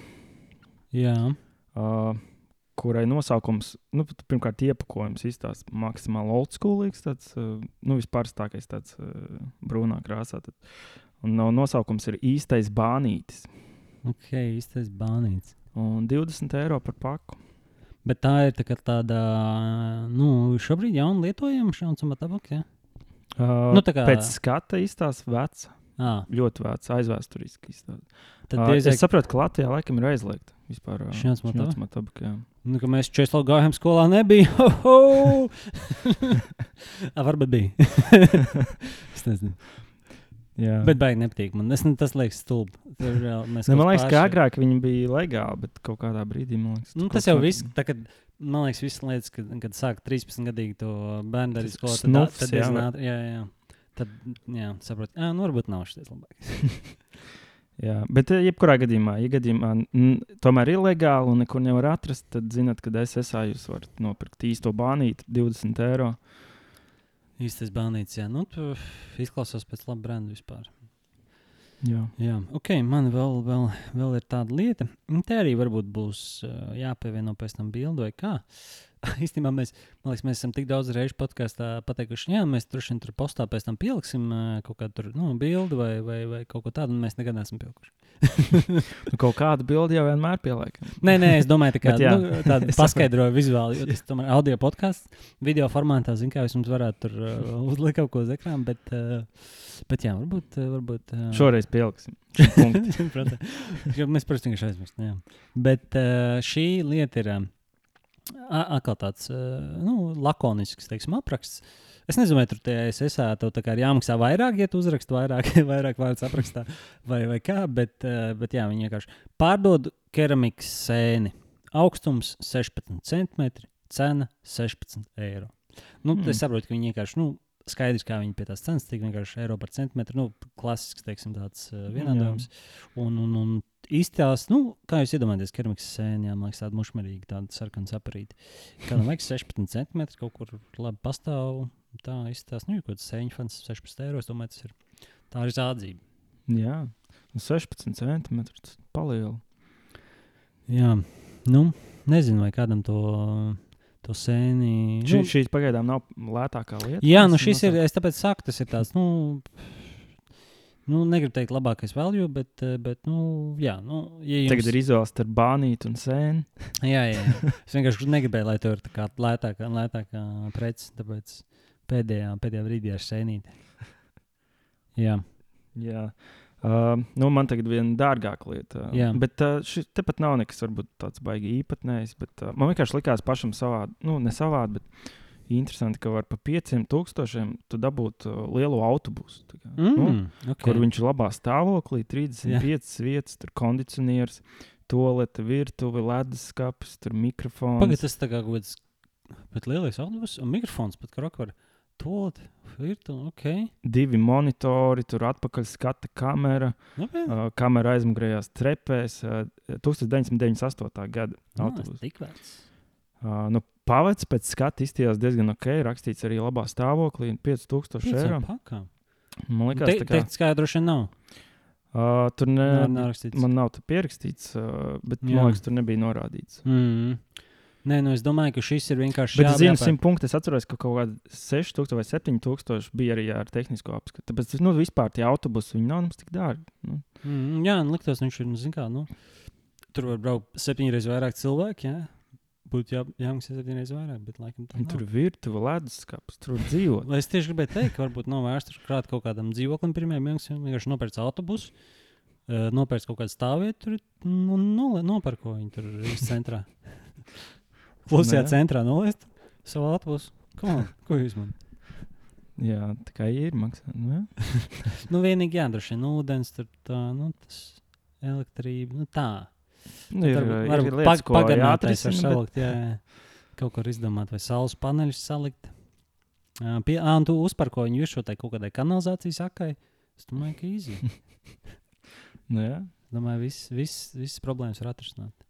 Jā. Uh, kurai nosaukums, nu, pirmkārt, iepakojums izstāsta maksimāli old schoolīgs, tāds, uh, nu, vispārstākais tāds uh, brūnā krāsā. Tad. Un no, nosaukums ir īstais bānītis. Ok, īstais bānītis. Un 20 eiro par paku. Bet tā ir tā tāda, nu, šobrīd jauna lietojama šāda tabaka. Ja? Uh, Nu, tā kā- Pēc skata izstāsta veca, À, ļoti veca, aizvēsturiski izstāsta. tad Uh, diezgan es saprotu, ka Latvijā laikam ir aizliegta vispār. Tabaka, jā. Nu, ka mēs Česlau gājām skolā, nebija. Varbūt bija. es nezinu. Jā. Bet baigi nepatīk. Man es, tas liekas stulbi. Tur mēs Ne, kaut man liekas, ka pārši- agrāk viņi bija legāli, bet kaut kādā brīdī man liekas, Nu, tas jau viss, tā, kad, man liekas, visas lietas, kad, kad sāk 13 gadīgi to bērnu Tas skolā, tad, snufs, tad, jā, diezgan vai- ātri- jā, jā. Tad, jā, saprot, jā, nu, varbūt nav šis labākais. Jā, bet, eh, jebkurā gadījumā, ja gadījumā tomēr ir legāli un nekur nevar atrast, tad zināt, ka SSA jūs varat nopirkt īsto bānīti 20 eiro. Īstais bērnītis, jā, nu, izklausās pēc laba brenda vispār. Jā. Jā, ok, man vēl, vēl, vēl ir tāda lieta. Un Te arī varbūt būs uh, jāpievieno pēc tam bildi vai kā. Īstenībā mēs, man liekas, mēs esam tik daudz reižu podkāstā pateikuši, jā, mēs droši vien tur postā pēc tam pieliksim uh, kaut kādu tur, nu, bildi vai, vai, vai kaut ko tādu, un mēs nekad neesam pielikuši. Nu, kaut kādu bildi jau vienmēr pieliekam. Nē, nē, es domāju, tā kā Bet nu, tādu Es paskaidroju vizuāli, jo tas tomēr audio podkāsts, video formātā, zin kā jūs mums varētu tur uh, uzlikt kaut ko uz ekrāna, bet, uh, bet jā, varbūt, uh, varbūt uh, Šoreiz pieliksim. Protams. Mēs protams vienkārši aizmirstam. Bet uh, šī lieta ir a- atkal tāds uh, nu, lakonisks teiksim, apraksts. Es nezinu, vai tur tajā SSA tev tā kā ir jāmaksā vairāk, ja tu uzraksti vairāk, vairāk vārdus aprakstā, vai, vai kā. Bet, uh, bet jā, viņi vienkārši pārdod keramikas sēni. Augstums 16 cm, cena 16 eiro. Nu, mm. Mm. Es saprotu, ka viņi vienkārši. Nu, Skaidrs, kā viņi pie tās cenas tik vienkārši eiro par centimetru. Nu, klasisks, teiksim, tāds uh, vienādojums. Un, un, un īstās, nu, kā jūs iedomājaties, keramikas sēņā, man liekas, tāda mušmerīga, tāda sarkana saprīta. Kādam vajag 16 centimetri, kaut kur labi pastāv. Tā izskatās, nu, kaut kāds sēņu fans 16 eiro. Es domāju, tas ir tā ir zādzība. Jā, nu, 16 centimetri. tas Palielu. Jā, nu, nezinu, vai kādam to, to sēni. Šī, nu, šī pagaidām nav lētākā lieta. Jā, nu šis ir. nosauc- Es tāpēc saku, tas ir tāds, nu, nu negribu teikt labākais value, bet, eh, bet nu, jā, nu, ja jums, Tagad ir izvēle starp bānīti un sēni. Jā, jā. jā. Es vienkārši negribēju, lai tur ir tā kā lētākā, lētākā prece, tāpēc pēdējā, pēdējā brīdī ar sēnīti. Jā, Jā. Uh, nu, man tagad viena dārgāka lieta. Jā. Bet uh, šis tepat nav nekas, tāds baigi īpatnējs. Bet, uh, man vienkārši likās pašam savādi, nu, ne savādi, bet interesanti, ka var pa 5000 tu dabūt uh, lielu autobusu. Kā, mm, nu, okay. Kur viņš ir labā stāvoklī, 35 vietas, tur kondicionieris, tolete, virtuve, leduskapis, tur mikrofons. Pagaid, tas tā kā kāds, bet lielais autobus un mikrofons pat kā var. Tolot, virtu, ok. Divi monitori, tur atpakaļ skata kamera, Nopietni. uh, kamera aizmugurējās trepēs. Uh, 1998. gada autobusu. Tik vērts. Uh, nu, Pavets pēc skata izskatījās diezgan ok. Rakstīts arī labā stāvoklī, 5000 eiro. Pakā. Man liekas, Te, tā kā, skaidroši nav. uh, tur ne, Nav, nav man nav tā pierakstīts, uh, bet Jā. man liekas, tur nebija norādīts. Mm. Nē, nu es domāju, ka šis ir vienkārši. Bet zinu, jāpērk. simt punktus. Es atceros, ka kaut kāda 6000 vai 7000 bija arī ar tehnisko apskatu. Tāpēc, nu, vispār tie autobusi, viņi nav nemaz tik dārgi. Nu. Mm, jā, nu, liktos, viņš ir, nu, zin kā, nu, tur var braukt septiņreiz vairāk cilvēku, jā. Būtu jā, jāmaksā septiņreiz vairāk, bet laikam tā. Tur ir virtuve, leduskapis, tur. Lai es tieši gribēju teikt, ka varbūt nav vērts tur krāt kaut kādam dzīvoklim pirmajam mēnesim, vienkārši nopērts autobusu, uh, nopērts kaut kādu stāvvietu tur nole- nopērko viņu tur centrā. Klusajā Nē. centrā nolaist savu autobusu. Ko, ko jūs man? Jā, tā kā ir maksā. Nu. Nu, vienīgi jādroši vien ūdens, tur tā, nu, tas elektrība, nu tā. nu, ir, varbūt ir lietas, pag- ko pagarinātais var jāatrisina. Bet... salikt, jā, jā. Kaut var izdomāt, vai saules paneļus salikt. Ā, Pie, ā, un tu uzparko viņu virsū tai kaut kādai kanalizācijas akai. Es domāju, ka īsi. Nu, jā. Domāju, viss, viss, visas problēmas var atrisināt.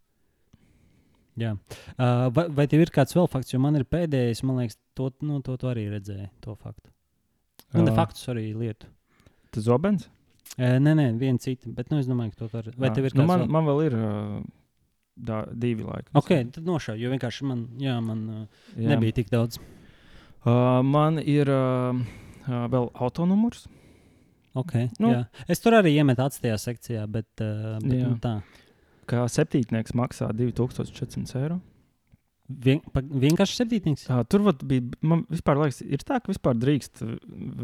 Jā. Uh, vai, vai tev ir kāds vēl fakts, jo man ir pēdējais, man liekas, to, nu, to, to arī redzēju, to faktu. Nu, Ā, faktus, arī lietu. Tas zobens? E, nē, nē, viena cita. Bet nu, es domāju, ka to var. Vai Ā, tev ir nu, kāds man, vēl? man vēl ir uh, dā, divi laiki. Ok, tad nošauj, jo vienkārši man, jā, man uh, Jā. nebija tik daudz. Uh, man ir uh, uh, vēl autonumurs. Okay, Nu. nu, es tur arī iemetu atstajā sekcijā, bet, uh, bet Jā. nu, tā. Kā septītnieks maksā 2400 eiro. Vien, pa, vienkārši septītnieks. Uh, tur bija, man vispār liekas, ir tā, ka vispār drīkst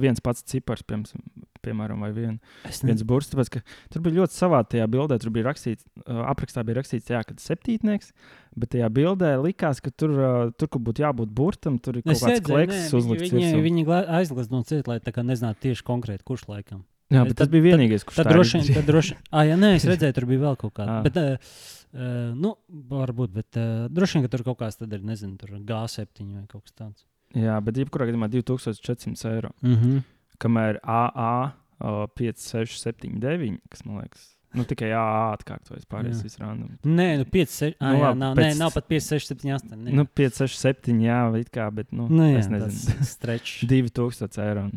viens pats cipars, piemēram, piemēram vai vien, viens burts. Tāpēc, ka tur bija ļoti savādi tajā bildē. Tur bija rakstīts, uh, aprakstā bija rakstīts, jā, ka septītnieks, bet tajā bildē likās, ka tur, uh, tur kur būtu jābūt burtam, tur ir kaut Es kāds redzēju, kleks nē, uzlikts. Viņi, viņi aizglāz no cieta, lai tā kā nezinātu tieši konkrēti, kurš laikam. Jā, bet tad- tas bija vienīgais, kurš Tad droši vien, tad droši vien, ah, jā, nē, es redzēju, tur bija vēl kaut kāda. Ā. Bet, uh, uh, nu, varbūt, bet uh, droši vien, ka tur kaut kāds tad ir, nezinu, tur G7 vai kaut kas tāds. Jā, bet jebkurā gadījumā 2400 eiro. Mm -hmm. Kamēr AA uh, 5, 6, 7, 9, kas man liekas, nu tikai AA atkārtojas pārējais Jā. viss random. Nē, nu 5, 6, ah, Nu, jā, nav, pēc- nē, nav pat 5, 6, 7, 8. Nē. Nu, 5, 6, 7, jā, it kā, bet, nu, nu jā, es nezinu. Stretch. 2000 eiro.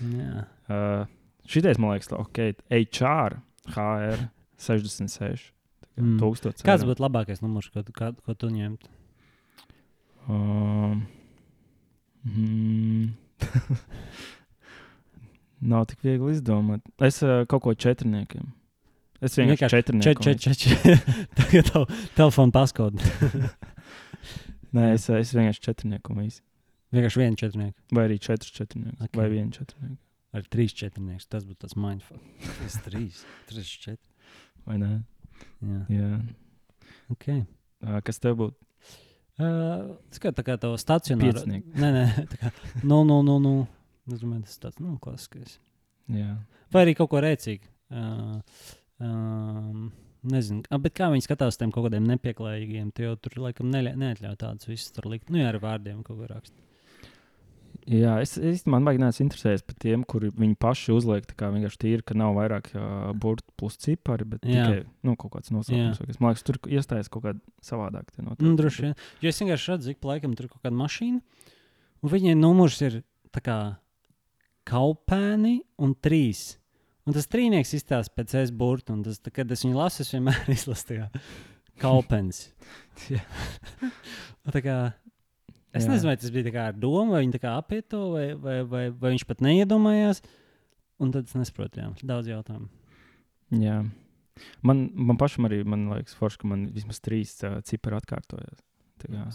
jā. Uh, šitais, man liekas, ok, HR, HR 66. Mm. 1000 Kāds būtu labākais numurs, ko, kā, ko tu ņemtu? Um, mm, Nav tik viegli izdomāt. Es uh, kaut ko četrniekiem. Es vienkārši četrnieku. Čet, čet, čet, čet. Tagad tev telefona paskodu. Nē, es, es vienkārši četrnieku. Vienkārši vienu četrnieku. Vai arī četras četrnieku. Ok. Okay. Vai vienu četrnieku. Ar trīs četrniekus. Tas būtu tas mindfuck. Tas trīs. Trīs četri. Vai ne? Jā. Jā. Okay. Uh, kas tev būtu? Uh, tas kā tā kā tev stacionāra. Piecinieki. Nē, nē, tā kā. Nu, nu, nu, nu. Es domāju, tas tāds, nu, klasiskais. Jā. Vai arī kaut ko rēcīgu. Uh, um, nezinu, ah, bet kā viņi skatās uz tiem kaut kādiem nepieklājīgiem, tie jau tur laikam neļa- neatļauj tādus visus tur likt. Nu, jā, ar vārdiem kaut ko rakstīt. Jā, es īstenībā man neesmu interesējies par tiem, kuri viņi paši uzliek. tā kā Vienkārši tīri, ka nav vairāk uh, burbuļu plus cipari, bet Jā. tikai nu, kaut kāds nosaukums. kas. Man liekas, tur iestājas kaut kāda savādāk. tie Nu, noteikumi. droši vien. Jo es vienkārši redzu, ik pa laikam tur ir kaut kāda mašīna, un viņai numurs ir tā kā kaupēni un trīs. Un tas trīnieks izstāsta pēc es burta, un tas, tā, kad es viņu lasu, es vienmēr izlasu kā kaupens. Jā. Tā kā, es Jā. nezinu, vai tas bija ar domu, vai kā apiet to, vai, vai, vai, vai viņš pat neiedomājās. Un tad es nesaprotu, jā, daudz jautājumu. Jā. Man, man pašam arī man liekas, forši, ka man vismaz trīs uh, cipari atkārtojas. Tā kā,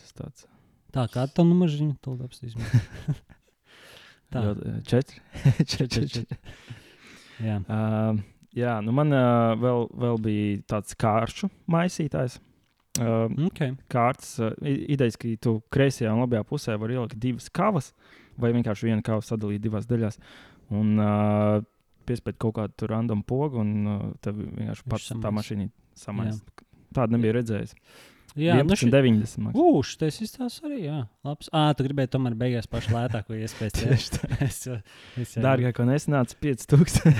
tas tāds Tā kā tā numurs viņa to apstīsim. Tā. uh, četri. četri, četri. Jā. Uh, jā, nu man uh, vēl, vēl bija tāds kāršu maisītājs. Uh, Okay. kārtas uh, idejas, ka tu kreisajā un labajā pusē vari ielikt divas kavas, vai vienkārši vienu kavu sadalīt divās daļās. Un uh, piespēt kaut kādu random pogu, un uh, tev vienkārši Viņš pats tā mašīna samaisa. Tādu nebija redzējis. Jā, nu šī, 11,90 maksā. Ugh, tas izstāsta arī. Jā, labs. Ah, tu gribēji tomēr beigās pašu lētāko iespēju. Tieši tā. es, es Dārgāk, un es nācu 5000.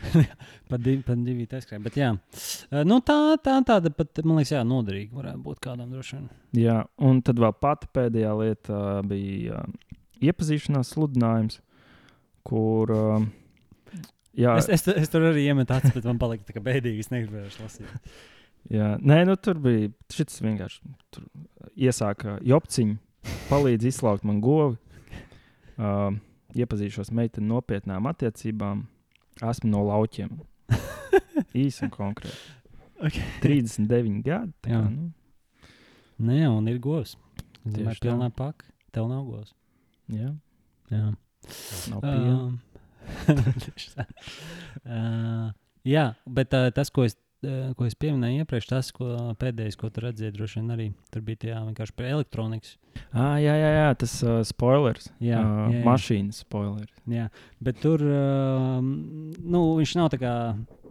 par divi, par divi taiskrēju. Bet jā, nu tā, tā tāda pat, man liekas, jā, noderīga varētu būt kādam droši vien. Jā, un tad vēl pati pēdējā lieta bija iepazīšanās sludinājums, kur. Jā, Es, es, es tur arī iemetu acis, bet man palika tā kā bēdīgi. Es negribēju lasīt. Jā, nē, nu tur bija šis vienkārši. Tur iesāka jopciņu, palīdz izslaukt man govi. Uh, iepazīšos meiteni nopietnām attiecībām. Esmu no laukiem. Īsi un konkrēti. Okay. 39 gadi. Jā. Kā, nu, Nē, un ir govs. Tā. pilnā paka. Tev nav govs. jā, Jā. nav. Um, uh, jā, bet uh, tas, ko es, ko es pieminēju iepriekš, tas, ko pēdējais, ko tu redzēji, droši vien arī tur bija tie, jā, vienkārši par elektronikas. Ah, jā, jā, jā, tas uh, spoilers. Jā, uh, jā, jā. mašīnas spoilers. Jā, bet tur uh, nu, viņš nav tā kā.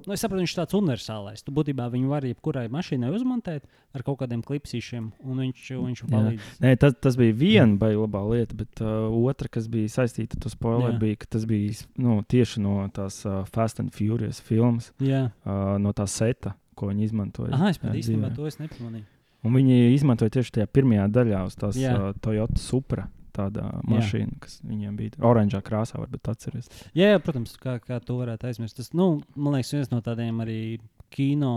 Nu, es saprotu, viņš ir tāds universālais. Tu būtībā viņu var jebkurai mašīnai uzmontēt ar kaut kādiem klipsīšiem, un viņš, viņš Jā. palīdz. Nē, tas, tas bija viena baigta labā lieta, bet uh, otra, kas bija saistīta ar to spoileru, Jā. bija, ka tas bija nu, tieši no tās uh, Fast and Furious filmas, Jā, uh, no tā seta, ko viņi izmantoja. ah, es jā, pat īstenībā dzīvē. to nepamanīju. Un viņi izmantoja tieši tajā pirmajā daļā uz tās Jā. uh, Toyota Supra. Tāda mašīna, kas viņiem bija oranžā krāsā, varbūt atceries. Jā, jā, protams, kā, kā to varētu aizmirst. Tas, nu, man liekas, viens no tādiem arī kino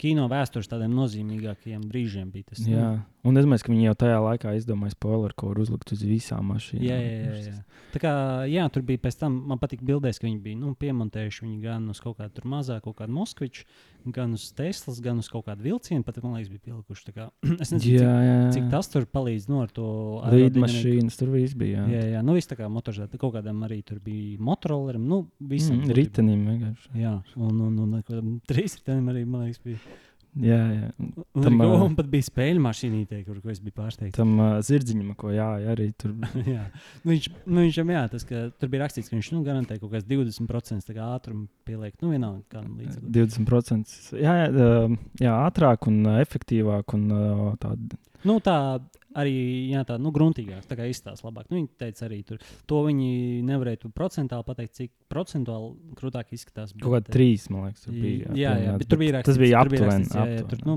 kino vēstures tādiem nozīmīgākajiem brīžiem bija tas. Jā, un es domāju, ka viņi jau tajā laikā izdomāja spoileru, ko uzlikt uz visām mašīnām. Jā, jā, jā, jā. Tā kā, jā, tur bija pēc tam, man patīk bildēs, ka viņi bija nu, piemontējuši viņu gan uz kaut kādu mazāku, kaut kādu Moskviču, gan uz Teslas, gan uz kaut kādu vilcienu. Pat, man liekas, bija pielikuši. Kā, es nezinu, jā, jā, jā. Cik, cik tas tur palīdz no nu, ar to līdmašīnas. Tur viss bija. Jā, jā, jā nu viss tā kā motorizēta. Kaut kādam arī tur bija motorollerim, nu, visam. Mm, ritenim vienkārši. Jā, un, un, un, un trīs ritenim arī, man liekas, bija. Jā, jā. Un tam uh, pat bija spēļu mašīnīte, kur es biju pārsteigts. Tam uh, zirdziņam, ko jā, arī tur bija. nu, viņš, nu, viņam, jā, tas, ka tur bija rakstīts, ka viņš nu, garantē kaut kāds 20% ātrumu pieliekt. Nu, vienalga, kā līdz 20%. Jā, jā, jā, ātrāk un efektīvāk un uh, tāda. Nu, tā arī jā, tā, nu, gruntīgāk, tā kā izstāsta labāk. Nu, viņi teica, arī tur to viņi nevarēja procentuāli pateikt, cik procentuāli krūtāk izskatās. Kaut kā trīs, man liekas, tur bija. Jā, jā, jā bet tur bija rakstīts. Tas bija aptuveni. Jā, jā, tur, nu,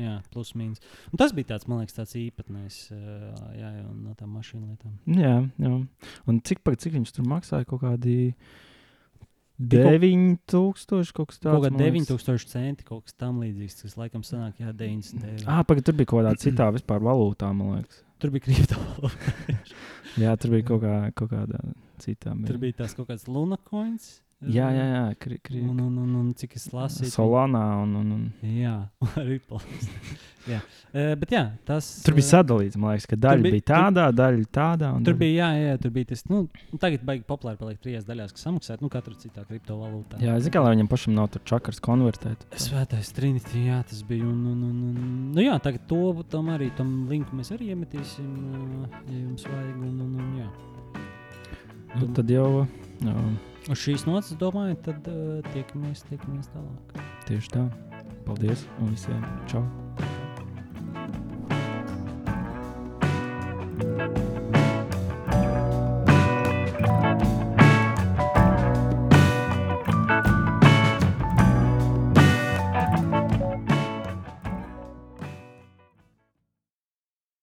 jā, plus mīnus. Un tas bija tāds, man liekas, tāds īpatnējs jā, jā, no tām mašīnu lietām. Jā, jā. Un cik, cik viņš tur maksāja kaut kādi. 9000 kaut kas tāds. Kaut kā 9000 centi, kaut kas tam līdzīgs. Tas laikam sanāk, jā, 90 eiro. Ah, pagaidi, tur bija kaut kādā citā vispār valūtā, man liekas. Tur bija kriptovalūta. jā, tur bija kaut, kā, kaut kāda citā. Tur bija tās kaut kāds lunakoins. Jā, jā, jā. Kri, kri. Un, un, un, un cik es lasīju, Solānā un, un, un. Jā, arī jā. Uh, bet jā, tas. Tur bija sadalīts, man liekas, ka daļa bija, bija tādā, tur, daļa tādā. Tur daļa... bija, jā, jā, tur bija tas, nu, tagad baigi populāri paliek trijās daļās, kas samaksāt, nu, katru citā kriptovalūtā. Jā, es zinu, lai viņam pašam nav tur čakars konvertēt. Svētais Trinity, jā, tas bija. Un, un, un, un, nu, jā, tagad to tam arī, tam linku mēs arī iemetīsim, ja jums vajag. Un, un, un, jā. Nu, tad jau. jau Uz šīs nots, domāju, tad uh, tiekamies, tiekamies tālāk. Tieši tā. Paldies un visiem čau!